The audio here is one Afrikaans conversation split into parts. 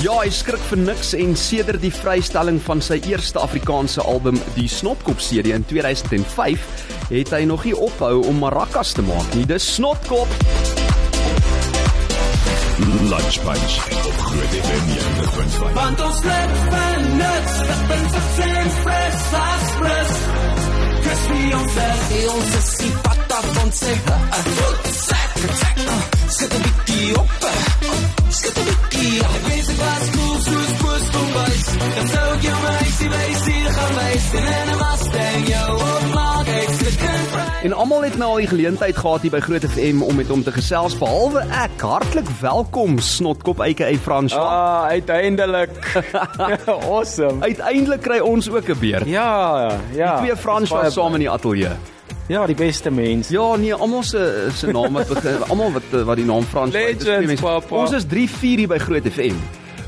Ja, hy skrik vir niks en sedert die vrystelling van sy eerste Afrikaanse album, die Snotkop CD in 2005, het hy nog nie ophou om maracas te maak nie. Dis Snotkop. Lunch Bunch op Groot FM 90.5. Want ons net van nuts, dat ben verfremd, fris, as fris. Crispy ons is, die ons is die pata van sê, goed, sak, en. En almal het nou al die geleentheid gehad hier by Groot FM om met hom te gesels behalwe ek. Hartlik welkom Snotkop aka François. Ah, uiteindelik. awesome. Uiteindelik kry ons ook 'n beer. Ja, ja. Twee François saam in die ateljee. Ja, die beste mens. Ja, nee, almal se se name begin almal wat wat die naam Frans vat, dis Legends, mense. Ons is 3 4 hier by Groot FM.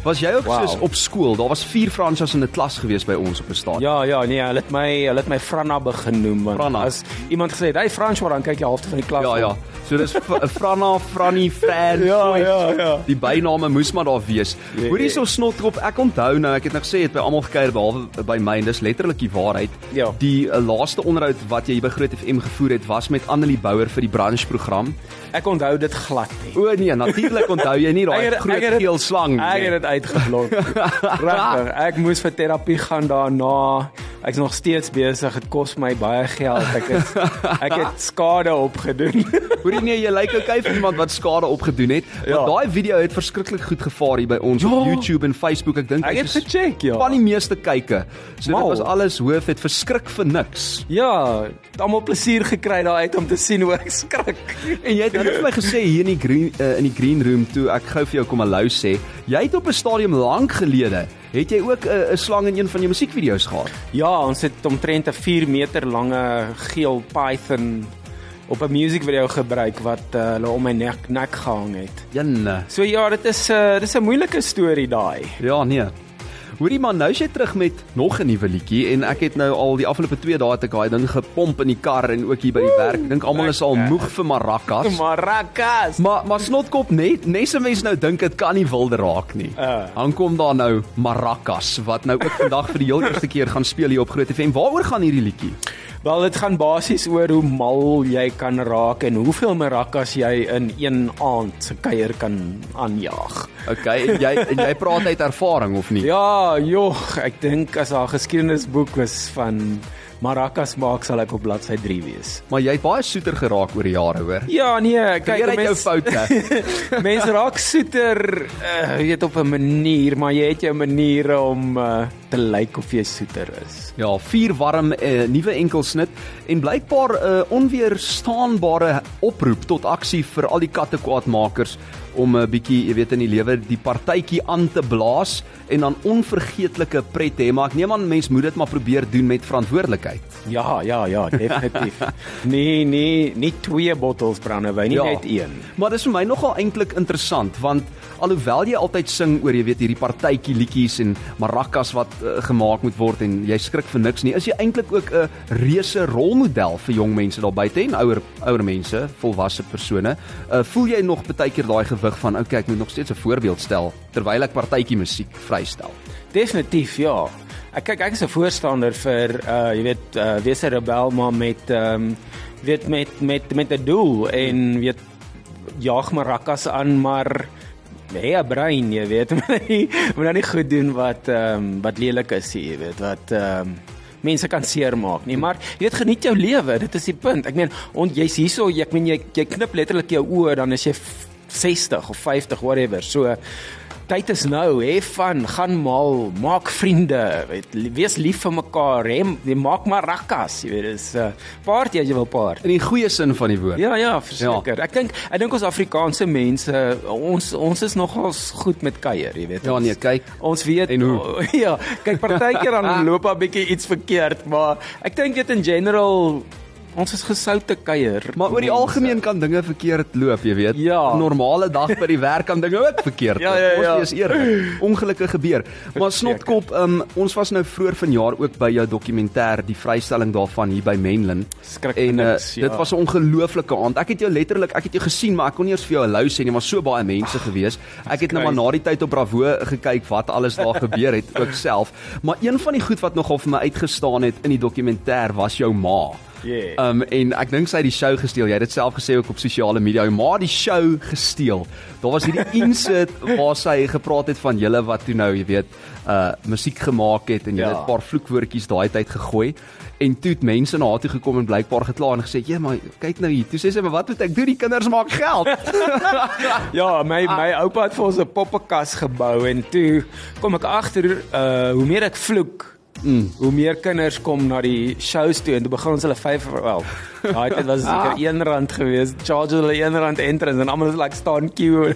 Was jy ook Wow. soos op skool? Daar was 4 François in 'n klas gewees by ons op 'n stadion. Ja, ja, nee, hulle het my hulle het my Franna begin noem want Franna. as iemand gesê het, "Hey François," dan kyk jy halfte van die klas. Ja, ja. So dis Franna, Franny, Fran. Ja, ja, ja. Die byname moes maar daar wees. Nee. Hoorie so snotkop, ek onthou nou, ek het nou gesê het by almal gekuier behalwe by my en dis letterlik die waarheid. Ja. Die uh, laaste onderhoud wat jy by Groot FM gevoer het was met Annelie Bouwer vir die branchprogram. Ek onthou dit glad nie. O nee, natuurlik onthou jy nie daai Ek groot ek geel slang Ek nie. het dit uitgeblok. Regtig. Ek moes vir terapie gaan daarna. Ek's nog steeds besig. Dit kos my baie geld. Ek het ek het skade opgedoen. Hoorie nee, jy lyk okay vir iemand wat skade opgedoen het. Ja. Want daai video het verskriklik goed gevaar hier by ons op Ja. YouTube en Facebook. Ek dink Ek dit het gecheck, ja. Van die meeste kykke. So dit Wow. was alles hoof het verskrik vir niks. Ja, het almal plesier gekry daar uit om te sien hoe ek skrik. En jy het net vir my gesê hier in die green uh, in die green room toe ek gou vir jou kom hallo sê. Jy het op 'n stadium lank gelede het jy ook 'n uh, slang in een van jou musiekvideo's gehad. Ja, ons het omtrent 'n 4 meter lange geel python op 'n musiekvideo gebruik wat uh, hulle om my nek nek gehang het. Jenne. So ja, dit is 'n uh, dis 'n moeilike storie daai. Ja, nee. Hoorie man, nou jy terug met nog 'n nuwe liedjie en ek het nou al die afgelope 2 dae te daai ding gepomp in die kar en ook hier by die werk. Ek dink almal is al moeg vir maracas. Maracas. Maar maar snotkop net nes 'n mens nou dink dit kan nie wilde raak nie. Uh. Dan kom daar nou maracas wat nou ook vandag vir die heel eerste keer gaan speel hier op Groot FM. Waaroor gaan hierdie liedjie? Wel, dit gaan basies oor hoe mal jy kan raak en hoeveel maracas jy in een aand se kuier kan aanjaag. Okay, en jy en jy praat uit ervaring of nie? Ja, joh, ek dink as daar 'n geskiedenisboek was van maracas maak sal ek op bladsy 3 wees. Maar jy het baie soeter geraak oor die jare, hoor. Ja, nee, kyk, Leer uit jou foute. Mense raak soeter, uh, weet op 'n manier, maar jy het jou maniere om uh, te lyk of jy soeter is. Ja, vier warm uh, nuwe enkelsnit en blykbaar 'n uh, onweerstaanbare oproep tot aksie vir al die kattekwaadmakers om 'n uh, bietjie, jy weet in die lewe die partytjie aan te blaas en dan onvergeetlike pret te hê, maar ek neem aan mense moet dit maar probeer doen met verantwoordelikheid. Ja, ja, ja, definitief. nee, nee, nie twee bottels brandewyn, nie Ja. net een. Maar dis vir my nogal eintlik interessant want alhoewel jy altyd sing oor jy weet hierdie partytjie liedjies en maracas wat uh, gemaak moet word en jy skrik vir niks nie, is jy eintlik ook 'n reuse rolmodel vir jong mense daar buite en ouer ouer mense, volwasse persone. Uh, voel jy nog baie keer daai gewig van okay, ek moet nog steeds 'n voorbeeld stel terwyl ek partytjie musiek vrystel. Definitief, ja. Ek kyk ek is 'n voorstander vir uh jy weet uh wees 'n rebel maar met ehm um, weet met met met 'n doel en weet jaag maracas aan maar hê 'n brein, jy weet, moet nie moet nou nie goed doen wat ehm um, wat lelik is, jy weet, wat ehm um, mense kan seermaak nie, maar jy weet geniet jou lewe, dit is die punt. Ek meen, on, jy's hierso, ek meen jy jy knip letterlik jou oë dan is jy f- 60 of 50 whatever. So tyd is nou, hê van, gaan mal, maak vriende, weet, wees lief vir mekaar, hê, maak maar rakkas, jy weet, dis 'n uh, party as jy wil party. In die goeie sin van die woord. Ja ja, verseker. Ja. Ek dink ek dink ons Afrikaanse mense ons ons is nogals goed met kuier, jy weet. Ja, ons- nee, kyk. Ons weet En hoe? Ja, kyk partykeer dan loop daar bietjie iets verkeerd, maar ek dink dit in general ons is gesoute kuier. Maar oor die algemeen kan dinge verkeerd loop, jy weet. Ja. Normale dag by die werk kan dinge ook verkeerd Ja, loop. ja, ja. Ons wees eerlik. Ongelukke gebeur. Maar snotkop, um, ons was nou vroeër vanjaar ook by jou dokumentêr, die vrystelling daarvan hier by Menlyn. En uh, niks, ja. dit was 'n ongelooflike aand. Ek het jou letterlik, ek het jou gesien, maar ek kon nie eers vir jou hallo sê nie, maar so baie mense gewees. Ek het nou maar na die tyd op Bravo gekyk wat alles daar gebeur het ook self. Maar een van die goed wat nogal vir my uitgestaan het in die dokumentêr was jou ma. Yeah. Um en ek dink sy het die show gesteel. Jy het dit self gesê ook op sosiale media. Jou ma die show gesteel. Daar was hierdie insit waar sy gepraat het van julle wat toe nou, jy weet, uh musiek gemaak het en jy Ja. het 'n paar vloekwoordjies daai tyd gegooi. En toe het mense na haar toe gekom en blykbaar gekla en gesê, "Ja, maar kyk nou hier." Toe sê sy, "Maar wat moet ek doen? Die kinders maak geld." Ja, my my oupa het vir ons 'n poppenkas gebou en toe kom ek agter uh hoe meer ek vloek, mm. hoe meer kinders kom na die shows toe en toe begin ons hulle 5 wel. Daai tyd was seker R1 geweest. Charge hulle R1 entrance en almal is like staan queue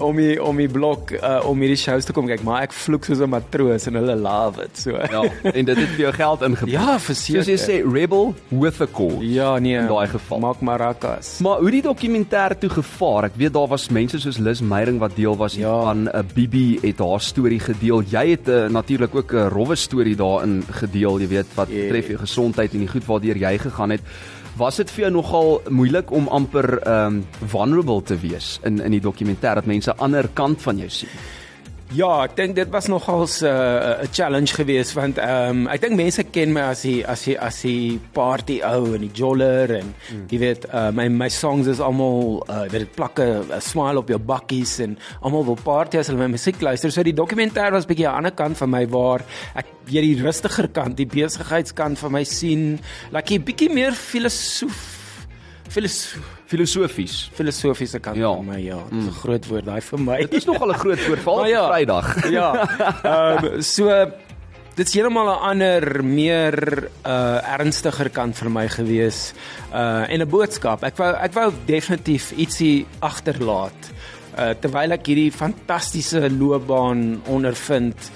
om die om die blok uh, om hierdie shows te kom kyk, maar ek vloek soos 'n matroos en hulle love it so. ja, en dit het vir jou geld ingebring. Ja, Soos jy verseker. sê, rebel with a cause. Ja, nee. In daai geval. Maak marakas. Maar hoe die dokumentêr toe gevaar. Ek weet daar was mense soos Lis Meyering wat deel was Ja. van 'n uh, Bibi het haar storie gedeel. Jy het uh, natuurlik ook 'n rowwe storie daarin gedeel, jy weet, wat betref jou gesondheid en die goed waardeur jy gegaan het. Was dit vir jou nogal moeilik om amper um vulnerable te wees in in die dokumentêr dat mense 'n ander kant van jou sien? Ja, ek dink dit was nogals 'n uh, 'n challenge geweest want ehm um, ek dink mense ken my as die as die as die party ou en die joller en mm. jy weet uh, my my songs is almal uh, weet dit plakke 'n smile op jou bakkies en almal wil party as hulle my musiek luister. So die dokumentêr was bietjie aan 'n ander kant van my waar ek weer die rustiger kant, die besigheidskant van my sien, like 'n bietjie meer filosoof filosoof Filosofies. filosofiese kant Ja. van my ja, dit is 'n groot woord daai vir my. Dit is nogal 'n groot Maar op ja. Vrydag. Ja. Ehm um, so dit's heeltemal 'n ander meer uh ernstiger kant vir my gewees uh en 'n boodskap. Ek wou ek wou definitief ietsie agterlaat uh terwyl ek hierdie fantastiese loopbaan ondervind.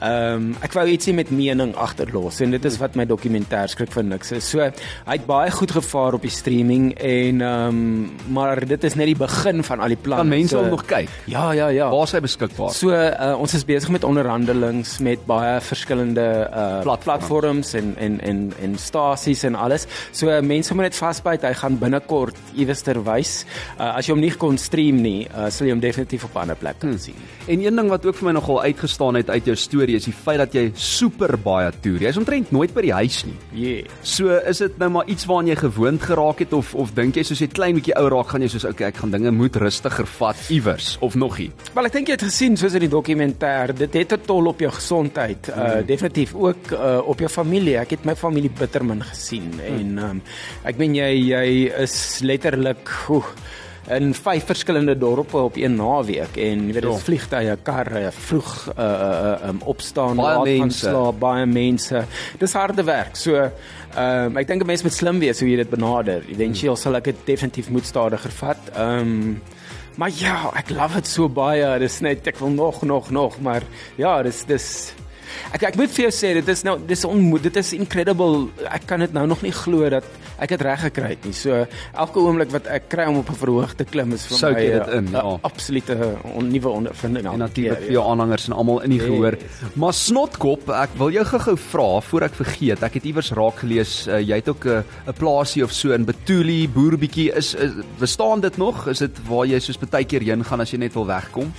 Ehm um, ek wou ietsie met mening agterlos en dit is wat my dokumentêr skrik vir niks is. So hy het baie goed gevaar op die streaming en ehm um, maar dit is net die begin van al die planne. Kan mense so, hom nog kyk? Ja, ja, ja. Waar is hy beskikbaar? So uh, ons is besig met onderhandelings met baie verskillende uh Platforms. platforms en en en en stasies en alles. So uh, mense moet net vasbyt, hy gaan binnekort iewers terwys. Uh, as jy hom nie kon stream nie, uh, sal jy hom definitief op 'n ander plek kan sien. En een ding wat ook vir my nogal uitgestaan het uit jou storie is die feit dat jy super baie toer. Jy's omtrent nooit by die huis nie. Yeah. So is dit nou maar iets waaraan jy gewoond geraak het of of dink jy soos jy klein bietjie ou raak gaan jy soos okay, ek gaan dinge moet rustiger vat iewers of nog nie. Wel ek dink jy het gesien soos in die dokumentêr, dit het 'n tol op jou gesondheid. Uh definitief ook uh, op jou familie. Ek het my familie bittermin gesien mm. en um, ek meen jy jy is letterlik oeh, in vyf verskillende dorpe op een naweek en jy weet dit Ja. vliegtye, karre, vroeg uh, uh um, opstaan, Baie laat gaan mense. slaap, baie mense. Dis harde werk. So ehm um, ek dink 'n mens moet slim wees hoe jy dit benader. Eventueel sal ek dit definitief moet stadiger vat. Ehm um, Maar ja, ek love dit so baie. Dis net ek wil nog nog nog, maar ja, dis dis Ek ek moet vir jou sê dit is nou dis onmoed dit is incredible. Ek kan dit nou nog nie glo dat ek dit reg gekry het nie. So elke oomblik wat ek kry om op 'n verhoog te klim is vir Souk my jy dit in, ja. absolute on, nuwe ondervinding. En natuurlik keer, vir jou aanhangers en almal in die Yes. gehoor. Maar snotkop, ek wil jou gou-gou vra voor ek vergeet. Ek het iewers raak gelees uh, jy het ook 'n 'n plaasie of so in Betuli, boerbietjie is, is bestaan dit nog? Is dit waar jy soos baie keer heen gaan as jy net wil wegkom?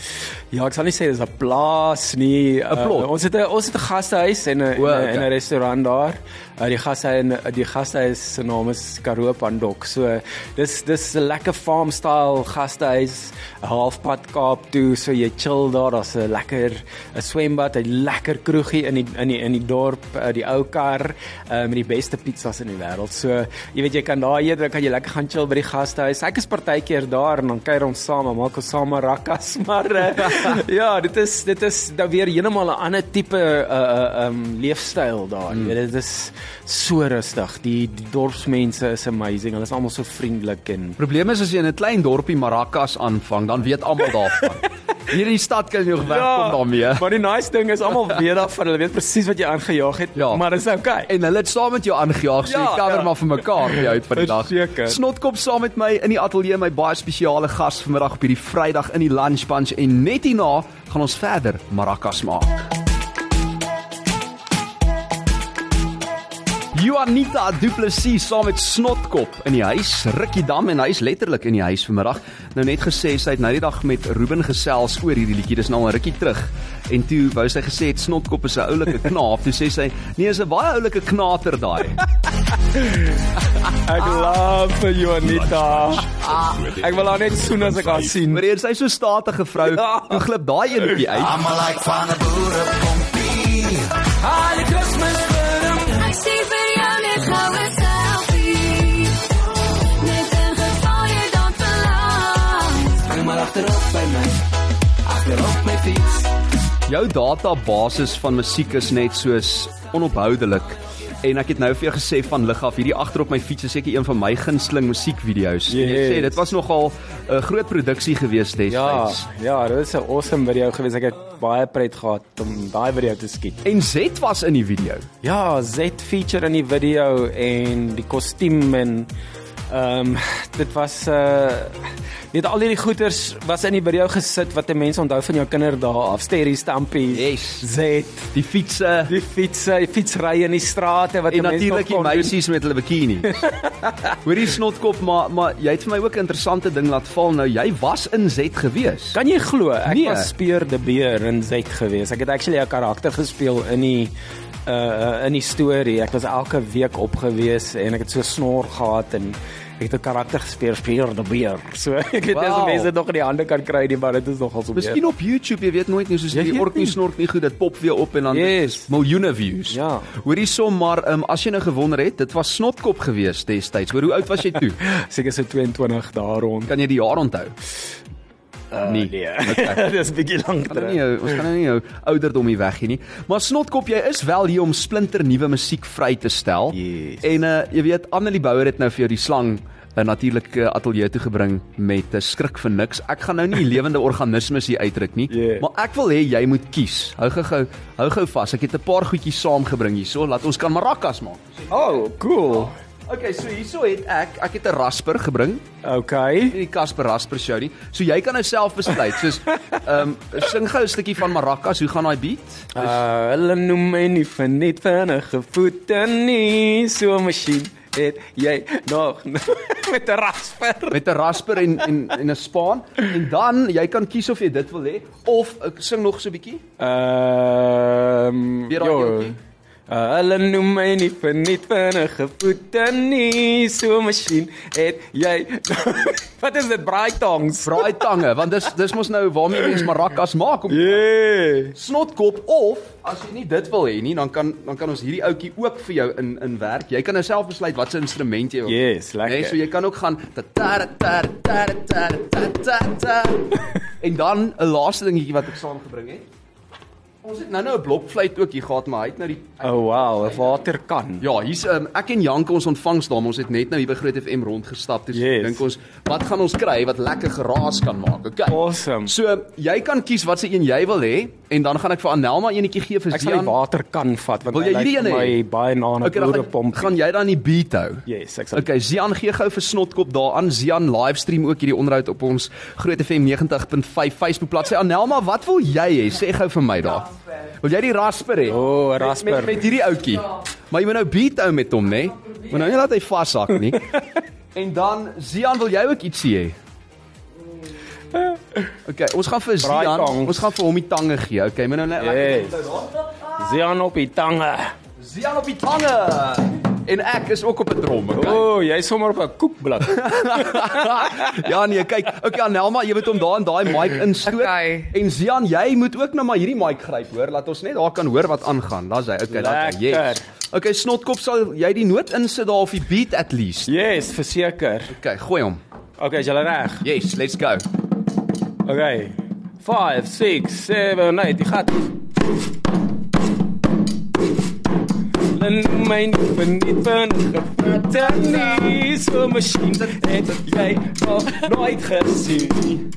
Ja, ek sal nie sê dis 'n plaas nie. 'n plot? Uh, ons het 'n ons het 'n gastehuis en 'n 'n restaurant daar. Uh, die gastehuis die gastehuis se naam is Karoo Pandok. So dis dis 'n lekker farm style gastehuis, halfpad Kaap toe, so jy chill daar, daar's 'n lekker 'n swembad, 'n lekker kroegie in die in die in die dorp, uh, die ou kar uh, met die beste pizzas in die wêreld. So jy weet jy kan daar eet, dan kan jy lekker gaan chill by die gastehuis. Ek is partykeer daar en dan kuier ons saam, en maak ons saam rakkas, maar uh, ja, dit is dit is dan weer heeltemal 'n ander tipe uh uh um leefstyl daar. Jy weet dit is so rustig. Die die dorpsmense is amazing. Hulle is almal so vriendelik en Probleem is as jy in 'n klein dorpie maracas aanvang, dan weet almal daarvan. Hier in die stad kan jy nog wegkom daarmee. Maar die nice ding is almal weet daarvan. Hulle weet presies wat jy aangejaag het, Ja. maar dit is okay. En hulle het saam met jou aangejaag, so Ja, jy cover ja. maar vir mekaar jou uit vir die dag. Verseker. Snotkop saam met my in die ateljee my baie spesiale gas vanmiddag op hierdie Vrydag in die lunch bunch en net hierna gaan ons verder maracas maak. Juanita Du Plessis saam met Snotkop in die huis, Rikkie Dam en hy is letterlik in die huis vanmiddag. Nou net gesê sy het nou die dag met Ruben gesels oor hierdie liedjie. Dis nou al 'n rukkie terug. En toe wou sy gesê het Snotkop is 'n oulike knaap. Toe sê sy, nee, is 'n baie oulike knater daai. Ek love vir Juanita. Ek wil haar net soen as ek haar sien. Maar sy is so statige vrou. Ja. Hoe glip daai enetjie uit? I'm like van 'n boerepompie. Jou databasis van musiek is net soos onophoudelik. En ek het nou vir jou gesê van lig af, hierdie agterop my fiets is seker een van my gunsteling musiekvideo's. Yes. sê dit was nogal 'n groot produksie gewees Ja, destyds. ja, dit is 'n awesome video gewees. Ek het baie pret gehad om daai video te skiet. En Z was in die video. Ja, Z feature in die video en die kostuum en ehm um, dit was uh weet al hierdie goeters was in die video gesit wat 'n mens onthou van jou kinderdae af. Sterry stampies. Yes. Z, Die fietsse die fietsse, die fietsry in die strate wat en 'n mens natuurlik die meisies met hulle bikini. Hoorie snotkop, maar maar jy het vir my ook 'n interessante ding laat val nou. Jy was in Z gewees. Kan jy glo ek Nee. was Speer de Beer in Z gewees. Ek het actually 'n karakter gespeel in die uh in die storie. Ek was elke week op gewees en ek het so snor gehad en het 'n karakter gespeel Speer de Beer. So ek weet nie Wow. mense dit nog in die hande kan kry nie, maar dit is nogal so Miskien op YouTube, jy weet nooit nie soos Jy die ork nie snork nie goed, dit pop weer op en dan Yes. miljoene views. Ja. Hoorie som maar, um, as jy nou gewonder het, dit was snotkop gewees destyds. Hoor hoe oud was jy toe? seker so 22 daar rond. Kan jy die jaar onthou? Uh, nee. Okay. Dis 'n bietjie lank nou terug. jou, ons kan nou nie jou ouderdom hier weggee nie. Maar snotkop, jy is wel hier om splinter nuwe musiek vry te stel. Yes. En uh jy weet Annelie Bouwer het nou vir jou die slang 'n natuurlike ateljee toe gebring met 'n skrik vir niks. Ek gaan nou nie lewende organismes hier uitdruk nie, Yeah. maar ek wil hê jy moet kies. Hou gou hou gou vas. Ek het 'n paar goedjies saamgebring hierso, laat ons kan maracas maak. Oh, cool. Okay, so hierso het ek ek het 'n rasper gebring. Okay. Die Casper Rasper show nie. So jy kan nou self besluit. Soos ehm um, sing gou 'n stukkie van maracas. Hoe gaan daai beat? Uh, hulle noem my nie vir net vinnige voete nie, so 'n masjien het jy nog met 'n rasper. met 'n rasper en en en 'n spaan en dan jy kan kies of jy dit wil hê of ek sing nog so 'n bietjie. Ehm um. Uh, Hulle noem my nie vir net vinnige voete nie, so masjien het jy Wat is dit braai tongs? Braai tange, want dis dis mos nou waarmee mens maracas maak om yeah. snotkop of as jy nie dit wil hê nie, dan kan dan kan ons hierdie ouetjie ook vir jou in in werk. Jy kan nou self besluit watse instrument jy wil. Yes, lekker. Nee, so jy kan ook gaan ta ta ta ta ta ta ta. En dan 'n laaste dingetjie wat ek saamgebring het. Ons het nou nou 'n blokfluit ook hier gehad, maar hy het nou die Oh wow, 'n waterkan. Ja, hier's um, ek en Janke ons ontvangsdame. Ons het net nou hier by Groot FM rondgestap. Dis Yes. dink ons, wat gaan ons kry wat lekker geraas kan maak? Okay. Awesome. So, jy kan kies watse een jy wil hê en dan gaan ek vir Anelma eenetjie gee vir Ek sal die waterkan vat want Wil jy hierdie een hê? my baie na 'n Okay, dan gaan, boerepomp. gaan jy dan die beat hou. Yes, ek sal Okay, Zian gee gou vir snotkop daaraan. Zian livestream ook hierdie onderhoud op ons Groot FM 90.5 Facebook bladsy. Anelma, wat wil jy hê? Sê gou vir my daar. Wil jy die rasper hê? O, Met- rasper. Met, met hierdie ouetjie. Maar jy moet nou beat hou met hom, né? Moet nou nie laat hy vashak nie. en dan Zian, wil jy ook iets hê? Okay, ons gaan vir Zian, ons gaan vir hom die tange gee. Okay, moet nou net Yes. Zian op die tange. Zian op die tange. En ek is ook op 'n drom, O, okay? oh, jy sommer op 'n koekblad. ja nee, kyk. Okay, Anelma, jy moet hom daar in daai mic instoot. Okay. En Zian, jy moet ook nou maar hierdie mic gryp, hoor, laat ons net daar kan hoor wat aangaan. Daar's hy. Okay, daar. Yes. Lekker. Okay, snotkop sal jy die noot insit daar of die beat at least. Yes, verseker. Okay, gooi hom. Okay, is jy reg? Yes, let's go. Okay. 5 6 7 8 die gat. Hulle noem my nie verniet van gevatte nie. So masjien het jy nog nooit gesien.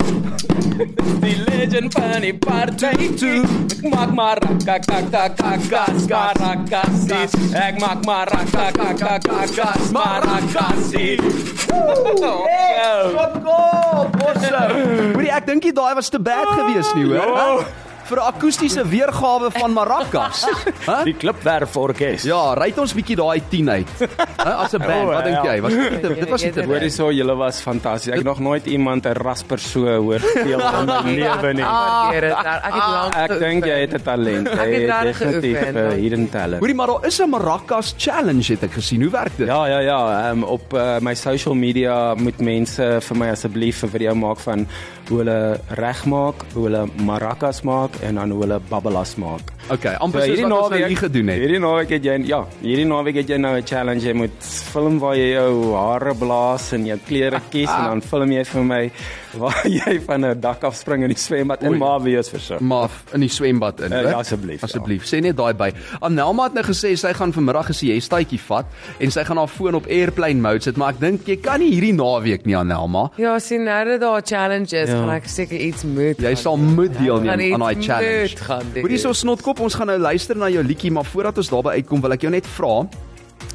Die legend van die party toe. Ek maak maar ka ka ka ka gas maracas. Ek maak maar ka ka ka ka gas maracas. Hoorie, ek dink nie daai was te bad gewees nie, hoor. Ja. Vir 'n akoestiese weergawe van maracas. Hæ? Die klipwerf orkes. Ja, ry ons bietjie daai 10 uit. Hæ, as 'n band, wat dink jy? Was dit dit was dit Hoorie so, julle was fantasties. Ek het nog nooit iemand 'n rasper so hoor speel in my lewe nie. Waardeer dit. Ek het lank Ek dink jy het 'n talent. Ek het het regtig definitief geoefen, 'n dankie. hidden talent. Hoorie, maar daar is 'n maracas challenge het ek gesien. Hoe werk dit? Ja ja ja, um, op uh, my social media moet mense vir my asseblief 'n video maak van hoe hulle regmaak, hoe hulle maracas maak en dan hoe hulle babbelas maak. Okay, amper soos wat ons nou nie gedoen het. Hierdie naweek het jy ja, hierdie naweek het jy nou 'n challenge. Jy moet film waar jy jou hare blaas en jou klere kies en dan film jy vir my waar jy van 'n dak af spring in die swembad in Oei. Marvius vir so. maar in die swembad in. Hoor? ja, asseblief, ja. Asseblief. Sê net daai by. Anelma het nou gesê sy gaan vanmiddag 'n siestaatjie vat en sy gaan haar foon op airplane mode sit, maar ek dink jy kan nie hierdie naweek nie Anelma. Ja, sien nou dat daar challenges, Ja. gaan ek seker iets moet. Jy sal moet deelneem aan daai moet challenge. gaan doen. Hoorie so snotkop, ons gaan nou luister na jou liedjie, maar voordat ons daarby uitkom, wil ek jou net vra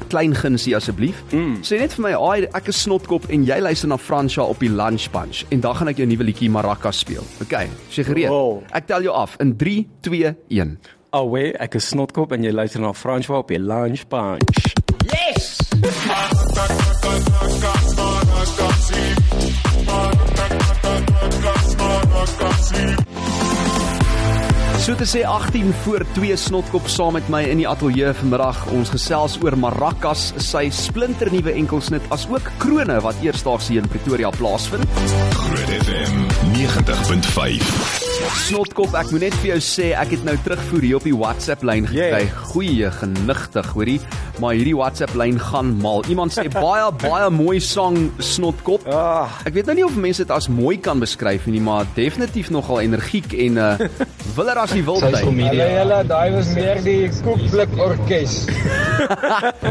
klein gunsie asseblief. Mm. Sê net vir my, "Ag, ek is snotkop en jy luister na Fransja op die Lunch Bunch en dan gaan ek jou nuwe liedjie Maracas speel." Okay, is jy gereed? Wow. Ek tel jou af in 3 2 1. Awe, ek is snotkop en jy luister na François op die Lunch Punch. So te sê 18 voor 2 snotkop saam met my in die ateljee vanmiddag. Ons gesels oor Maracas, sy splinternuwe enkelsnit asook krone wat eersdaags hier in Pretoria plaasvind. Groot FM 90.5. Snotkop, ek moet net vir jou sê ek het nou terugvoer hier op die WhatsApp lyn gekry. Yeah. Goeie genigtig, hoorie. Maar hierdie WhatsApp lyn gaan mal. Iemand sê baie baie mooi sang Snotkop. Ah, Ek weet nou nie of mense dit as mooi kan beskryf nie, maar definitief nogal energiek en uh willer as die wildtuin. Hulle hulle daai was meer die koekblik orkes.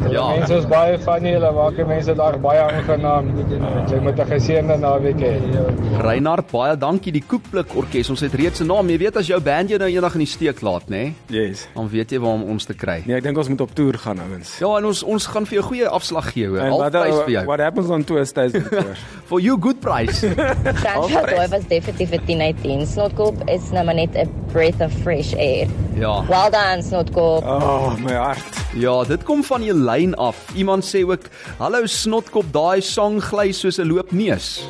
Ja. Mense is baie van hulle maak mense daar baie aangenaam. Jy moet 'n geseënde naweek hê. Reinhard, baie dankie die Koekblik Orkees. Ons het reeds 'n naam. Jy weet as jou band jou nou eendag in die steek laat, nê? yes. Dan weet jy waar om ons te kry. Nee, ek dink ons moet op toer gaan ouens. Ja, en ons ons gaan vir jou goeie afslag gee, hoor. Altyd vir jou. what happens on tour stays on tour. For you good price. Fransja daai was definitief 'n 10 uit 10. Snotkop is nou maar net 'n breath of fresh air. ja. Well done Snotkop. Oh, my hart. Ja, dit kom van jou lyn af. Iemand sê ook, "Hallo snotkop, daai song gly soos 'n loopneus."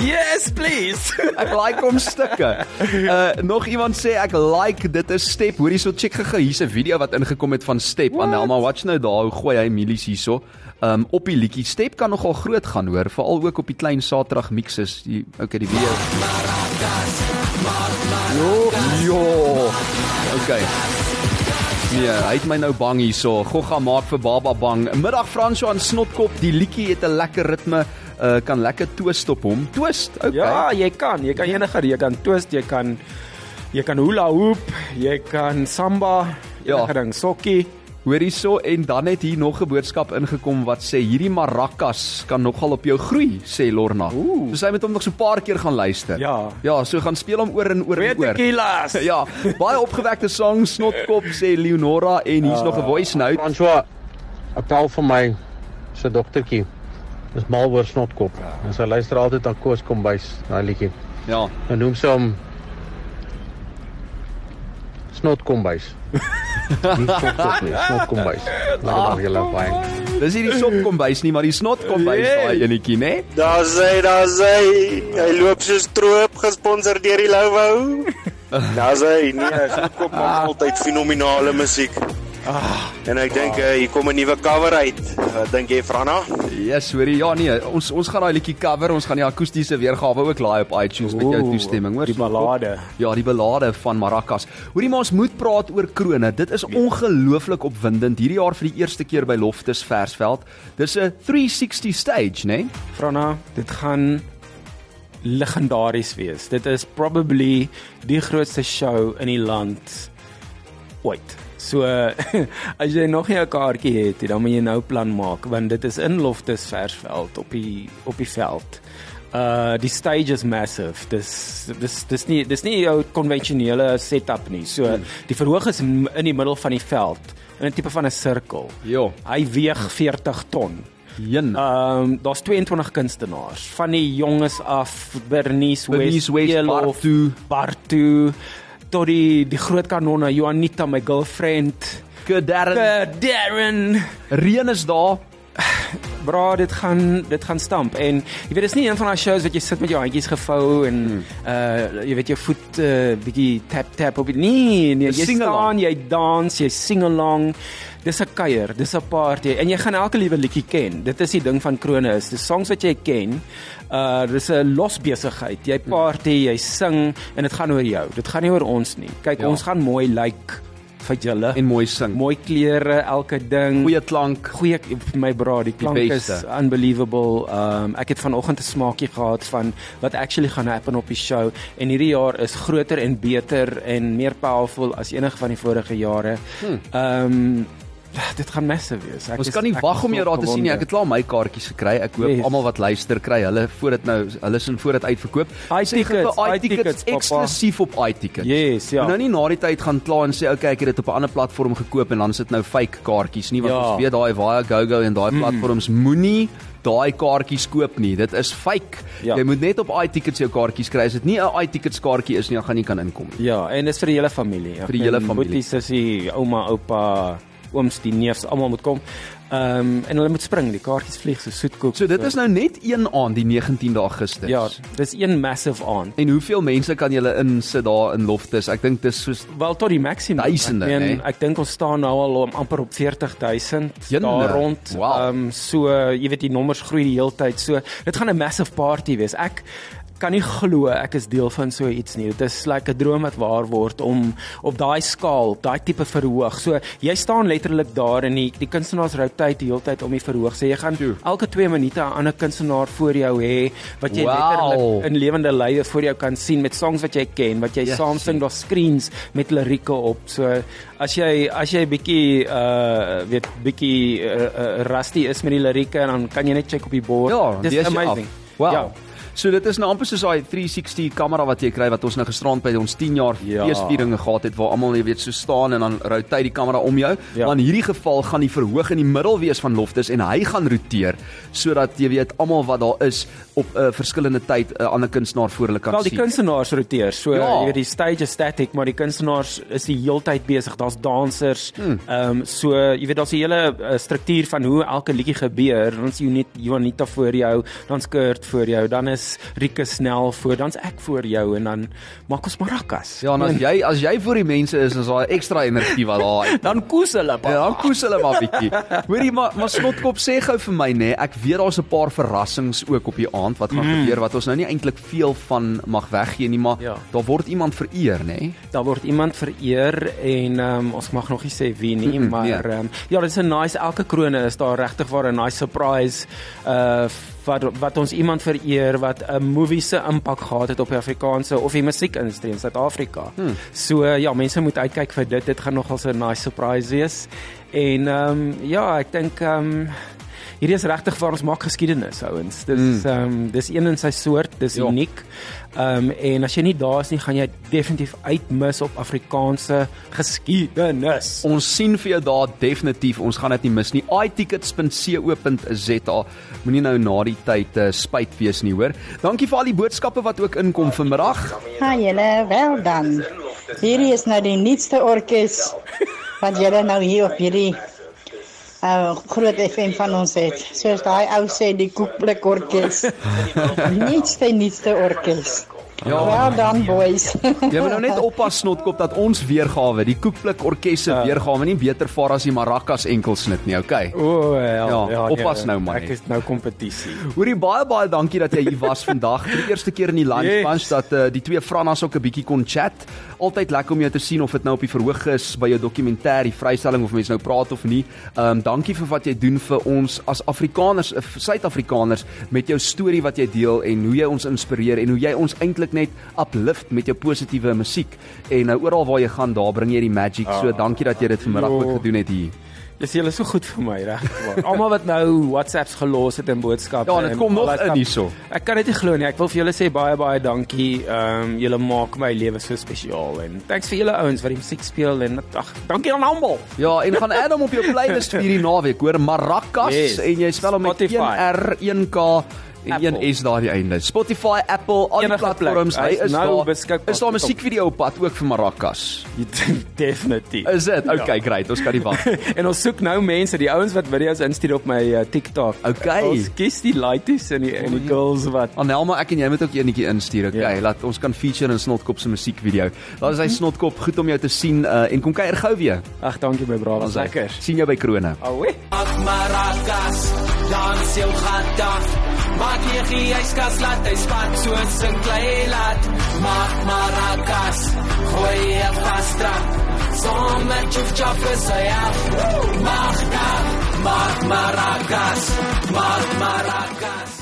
Yes, please. Ek like hom stukke. Uh nog iemand sê ek like dit is Step. Hoorie so check gou hier's 'n video wat ingekom het van Step. Anelma, watch nou daar hoe gooi hy milies hierso. Um op die liedjie Step kan nogal groot gaan hoor, veral ook op die klein Saterdag mixes. Die okay, die video. Jo, jo. Okay. Nee, hy het my nou bang hierso. Gogga maak vir Baba bang. Middag Fransjo aan Snotkop. Die liedjie het 'n lekker ritme. Uh kan lekker twist op hom. Twist. Okay. Ja, jy kan. Jy kan enige jy kan twist, jy kan jy kan hula hoop, jy kan samba, Ja. enige ding, sokkie. Hoor hierso en dan het hier nog 'n boodskap ingekom wat sê hierdie maracas kan nogal op jou groei, sê Lorna. Ooh. So sy moet hom nog so 'n paar keer gaan luister. Ja. Ja, so gaan speel hom oor en oor Twee en oor. tequilas. Ja, baie opgewekte sang Snotkop sê Leonora en hier's nog 'n voice note. François, 'n pel van my se dogtertjie is mal oor snotkop. En sy luister altyd aan Koos Kombuis, daai liedjie. Ja. En noem sy hom Snotkombuis. Nie snotkop nie, snotkombuis. Nou dan julle baie. Dis nie die sopkombuis nie, maar die snotkombuis Jee. daai enetjie, né? Daar sê, daar sê, hy loop so stroop gesponsor deur die Louwou. Daar sê, nee, Snoekop maak altyd fenominale musiek. En ek dink uh, hier kom 'n nuwe cover uit. Wat dink jy, Franna? Yes, hoorie. Ja nee, ons ons gaan daai liedjie cover. Ons gaan die akoestiese weergawe ook laai op iTunes met jou toestemming, hoor. die ballade. Ja, die ballade van Maracas. Hoorie, maar ons moet praat oor krone. Dit is ongelooflik opwindend hierdie jaar vir die eerste keer by Loftus Versveld. Dis 'n 360 stage, né? Nee? Franna, dit gaan legendaries wees. Dit is probably die grootste show in die land ooit. So as jy nog nie 'n kaartjie het, nie, dan moet jy nou plan maak want dit is in Loftus Versveld op die op die veld. Uh die stage is massive. Dis dis dis nie dis nie jou konvensionele setup nie. So hmm. die verhoog is in die middel van die veld in 'n tipe van 'n sirkel. Ja. Hy weeg 40 ton. Jen. Ehm um, daar's 22 kunstenaars van die jonges af Bernice West, Bernice West, Yellow, Bartu. Bartu tot die die groot kanonne Joanita my girlfriend Good Darren. Good Darren Reën is daar. Bra, dit gaan dit gaan stamp. En jy weet dis nie een van daai shows wat jy sit met jou handjies gevou en Hmm. uh jy weet jou voet uh, bietjie tap tap op die nee nee Dis jy staan jy dans jy sing along. Dis 'n kuier dis 'n party en jy gaan elke liewe liedjie ken. Dit is die ding van krone is dis songs wat jy ken uh dis 'n losbesigheid. Jy party jy sing en dit gaan oor jou. Dit gaan nie oor ons nie. Kyk Ja. ons gaan mooi lyk. like vir julle en mooi sing mooi klere elke ding goeie klank goeie my bra die klank Die is unbelievable. Um ek het vanoggend 'n smaakie gehad van wat actually gaan happen op die show en hierdie jaar is groter en beter en meer powerful as enige van die vorige jare. Hmm. Um dit gaan massive wees. Ek Ons is- kan nie wag is om jou daar te sien nie. Ek het klaar my kaartjies gekry. Ek hoop Yes. almal wat luister kry hulle voor dit nou hulle sin voor dit uitverkoop. iTickets, eksklusief op iTickets. Yes, ja. Nou nie na die tyd gaan kla en sê okay, ek het dit op 'n ander platform gekoop en dan sit nou fake kaartjies nie want Ja. ons weet daai Via GoGo en daai Mm. platforms moenie daai kaartjies koop nie. Dit is fake. Ja. Jy moet net op iTickets jou kaartjies kry. As dit nie 'n iTickets kaartjie is nie, dan gaan jy kan inkom. nie. Ja, en dis vir die hele familie. Vir die hele familie. Boetie, sussie, ouma, oupa, ooms, die neefs, almal moet kom. Ehm um, en hulle moet spring, die kaartjies vlieg so soetkoek. So dit is nou net een aand die 19de Augustus. Ja, dis een massive aand. En hoeveel mense kan julle insit daar in Loftus? Ek dink dis soos Wel tot die maksimum. Duisende, Ek, meen, hè? ek dink ons staan nou al om amper op 40000 Jenne, daar rond. wow. Ehm so jy weet die nommers groei die hele tyd. So dit gaan 'n massive party wees. Ek kan nie glo ek is deel van so iets nie. Dit is like 'n droom wat waar word om op daai skaal, op daai tipe verhoog. So jy staan letterlik daar en die die kunstenaars rotate die hele tyd om die verhoog. So jy gaan elke 2 minute 'n ander kunstenaar voor jou hê wat jy Wow. letterlik in lewende lywe voor jou kan sien met songs wat jy ken, wat jy Yes. saam sing, daar screens met lirieke op. So as jy as jy bietjie uh weet bietjie uh, uh, rusty is met die lirieke dan kan jy net check op die bord. Ja, dis amazing. Wow. Ja. So dit is nou amper soos daai 360 kamera wat jy kry wat ons nou gisterand by ons 10 jaar Ja. feesvieringe gehad het waar almal jy weet so staan en dan rotate die kamera om jou. Ja. Maar in hierdie geval gaan die verhoog in die middel wees van Loftus en hy gaan roteer sodat jy weet almal wat daar is op 'n uh, verskillende tyd 'n uh, ander kunstenaar voor hulle kan Wel die sien. kunstenaars roteer. So Ja. ja. jy weet die stage is static, maar die kunstenaars is die heeltyd besig. Daar's dansers. Hmm. Ehm um, so jy weet daar's 'n hele uh, struktuur van hoe elke liedjie gebeur. Is Unit Juanita voor jou, dan Skirt voor jou, dan is Rika snel voor, dan's ek voor jou en dan maak ons marakas. Ja, en as jy as jy voor die mense is, is daar ekstra energie wat daar uit. dan koes hulle pa. Ja, dan koes hulle maar bietjie. Hoorie, maar maar snotkop sê gou vir my nê, ek weet daar's 'n paar verrassings ook op die aand wat gaan Mm. gebeur wat ons nou nie eintlik veel van mag weggee nie, maar Ja. daar word iemand vereer nê. Daar word iemand vereer en um, ons mag nog nie sê wie nie, Mm-mm, maar nee. um, ja, dit is 'n nice elke krone is daar regtig waar 'n nice surprise uh wat wat ons iemand vereer wat 'n movie se impak gehad het op die Afrikaanse of die musiekindustrie in Suid-Afrika. Hmm. So ja, mense moet uitkyk vir dit. Dit gaan nogal 'n nice surprise wees. En ehm um, ja, ek dink ehm um, hierdie is regtig waar ons maak geskiedenis ouens. Dis ehm um, dis een in sy soort, dis Ja. uniek. Ehm um, en as jy nie daar is nie, gaan jy definitief uitmis op Afrikaanse geskiedenis. Ons sien vir jou daar definitief. Ons gaan dit nie mis nie. iTickets.co.za. Moenie nou na die tyd uh, spyt wees nie, hoor. Dankie vir al die boodskappe wat ook inkom vanmiddag. Ha julle, wel dan. Hierdie is nou die nuutste orkes wat julle nou hier op hierdie uh groot FM van ons het. Soos daai ou sê die koekblik orkes. nuutste nuutste orkes. Ja. Wel dan boys. Jy moet nou net oppas snotkop dat ons weergawe, die Koekblik Orkes se Ja. weergawe nie beter vaar as die Maracas enkelsnit nie, okay? O, ja, Ja, ja, oppas nou, man, Ek is nou kompetisie. Hoorie baie baie dankie dat jy hier was vandag. Vir die eerste keer in die lunch Yes. bunch dat uh, die twee Frannas ook 'n bietjie kon chat. Altyd lekker om jou te sien of dit nou op die verhoog is by jou dokumentêr, die vrystelling of mense nou praat of nie. Ehm um, dankie vir wat jy doen vir ons as Afrikaners, eh, Suid-Afrikaners met jou storie wat jy deel en hoe jy ons inspireer en hoe jy ons eintlik eintlik net uplift met jou positiewe musiek. En nou oral waar jy gaan, daar bring jy die magic. So ah. dankie dat jy dit vanmiddag ook gedoen het hier. Dis julle so goed vir my regwaar. Almal wat nou WhatsApps gelos het en boodskappe. Ja, dit kom nog in hierso. Ek kan dit nie glo nie. Ek wil vir julle sê baie baie dankie. Ehm um, julle maak my lewe so spesiaal en thanks vir julle ouens wat die musiek speel en ag, dankie aan almal. Ja, en gaan Adam op jou playlist vir hierdie naweek, hoor, Maracas yes, en jy spel hom met 1R1K en. 1 S daar die einde. Spotify, Apple, al die platforms, hy is nou daar. beskikbaar. Is daar 'n musiekvideo op pad ook vir Maracas? Definitief. Is dit? Ja. Okay, great. Ons kan nie wag. en ons soek nou mense, die ouens wat video's instuur op my uh, TikTok. Okay. Ons kies die laities en die en die girls wat Anelma, ek en jy moet ook eenetjie instuur, okay? Ja. Ja. Laat ons kan feature in Snotkop se musiekvideo. Daar is hy Snotkop, goed om jou te sien uh, en kom kuier gou weer. Ag, dankie my bra, was lekker. sien jou by Krone. Awe. Maak maracas, dans jou gat af. Maak jy die yskas laat hy spat soos 'n klei laat. Maak maracas, gooi jy vasdra. Sommer chuf chop is hy af. Maak da, maak maracas, maak maracas.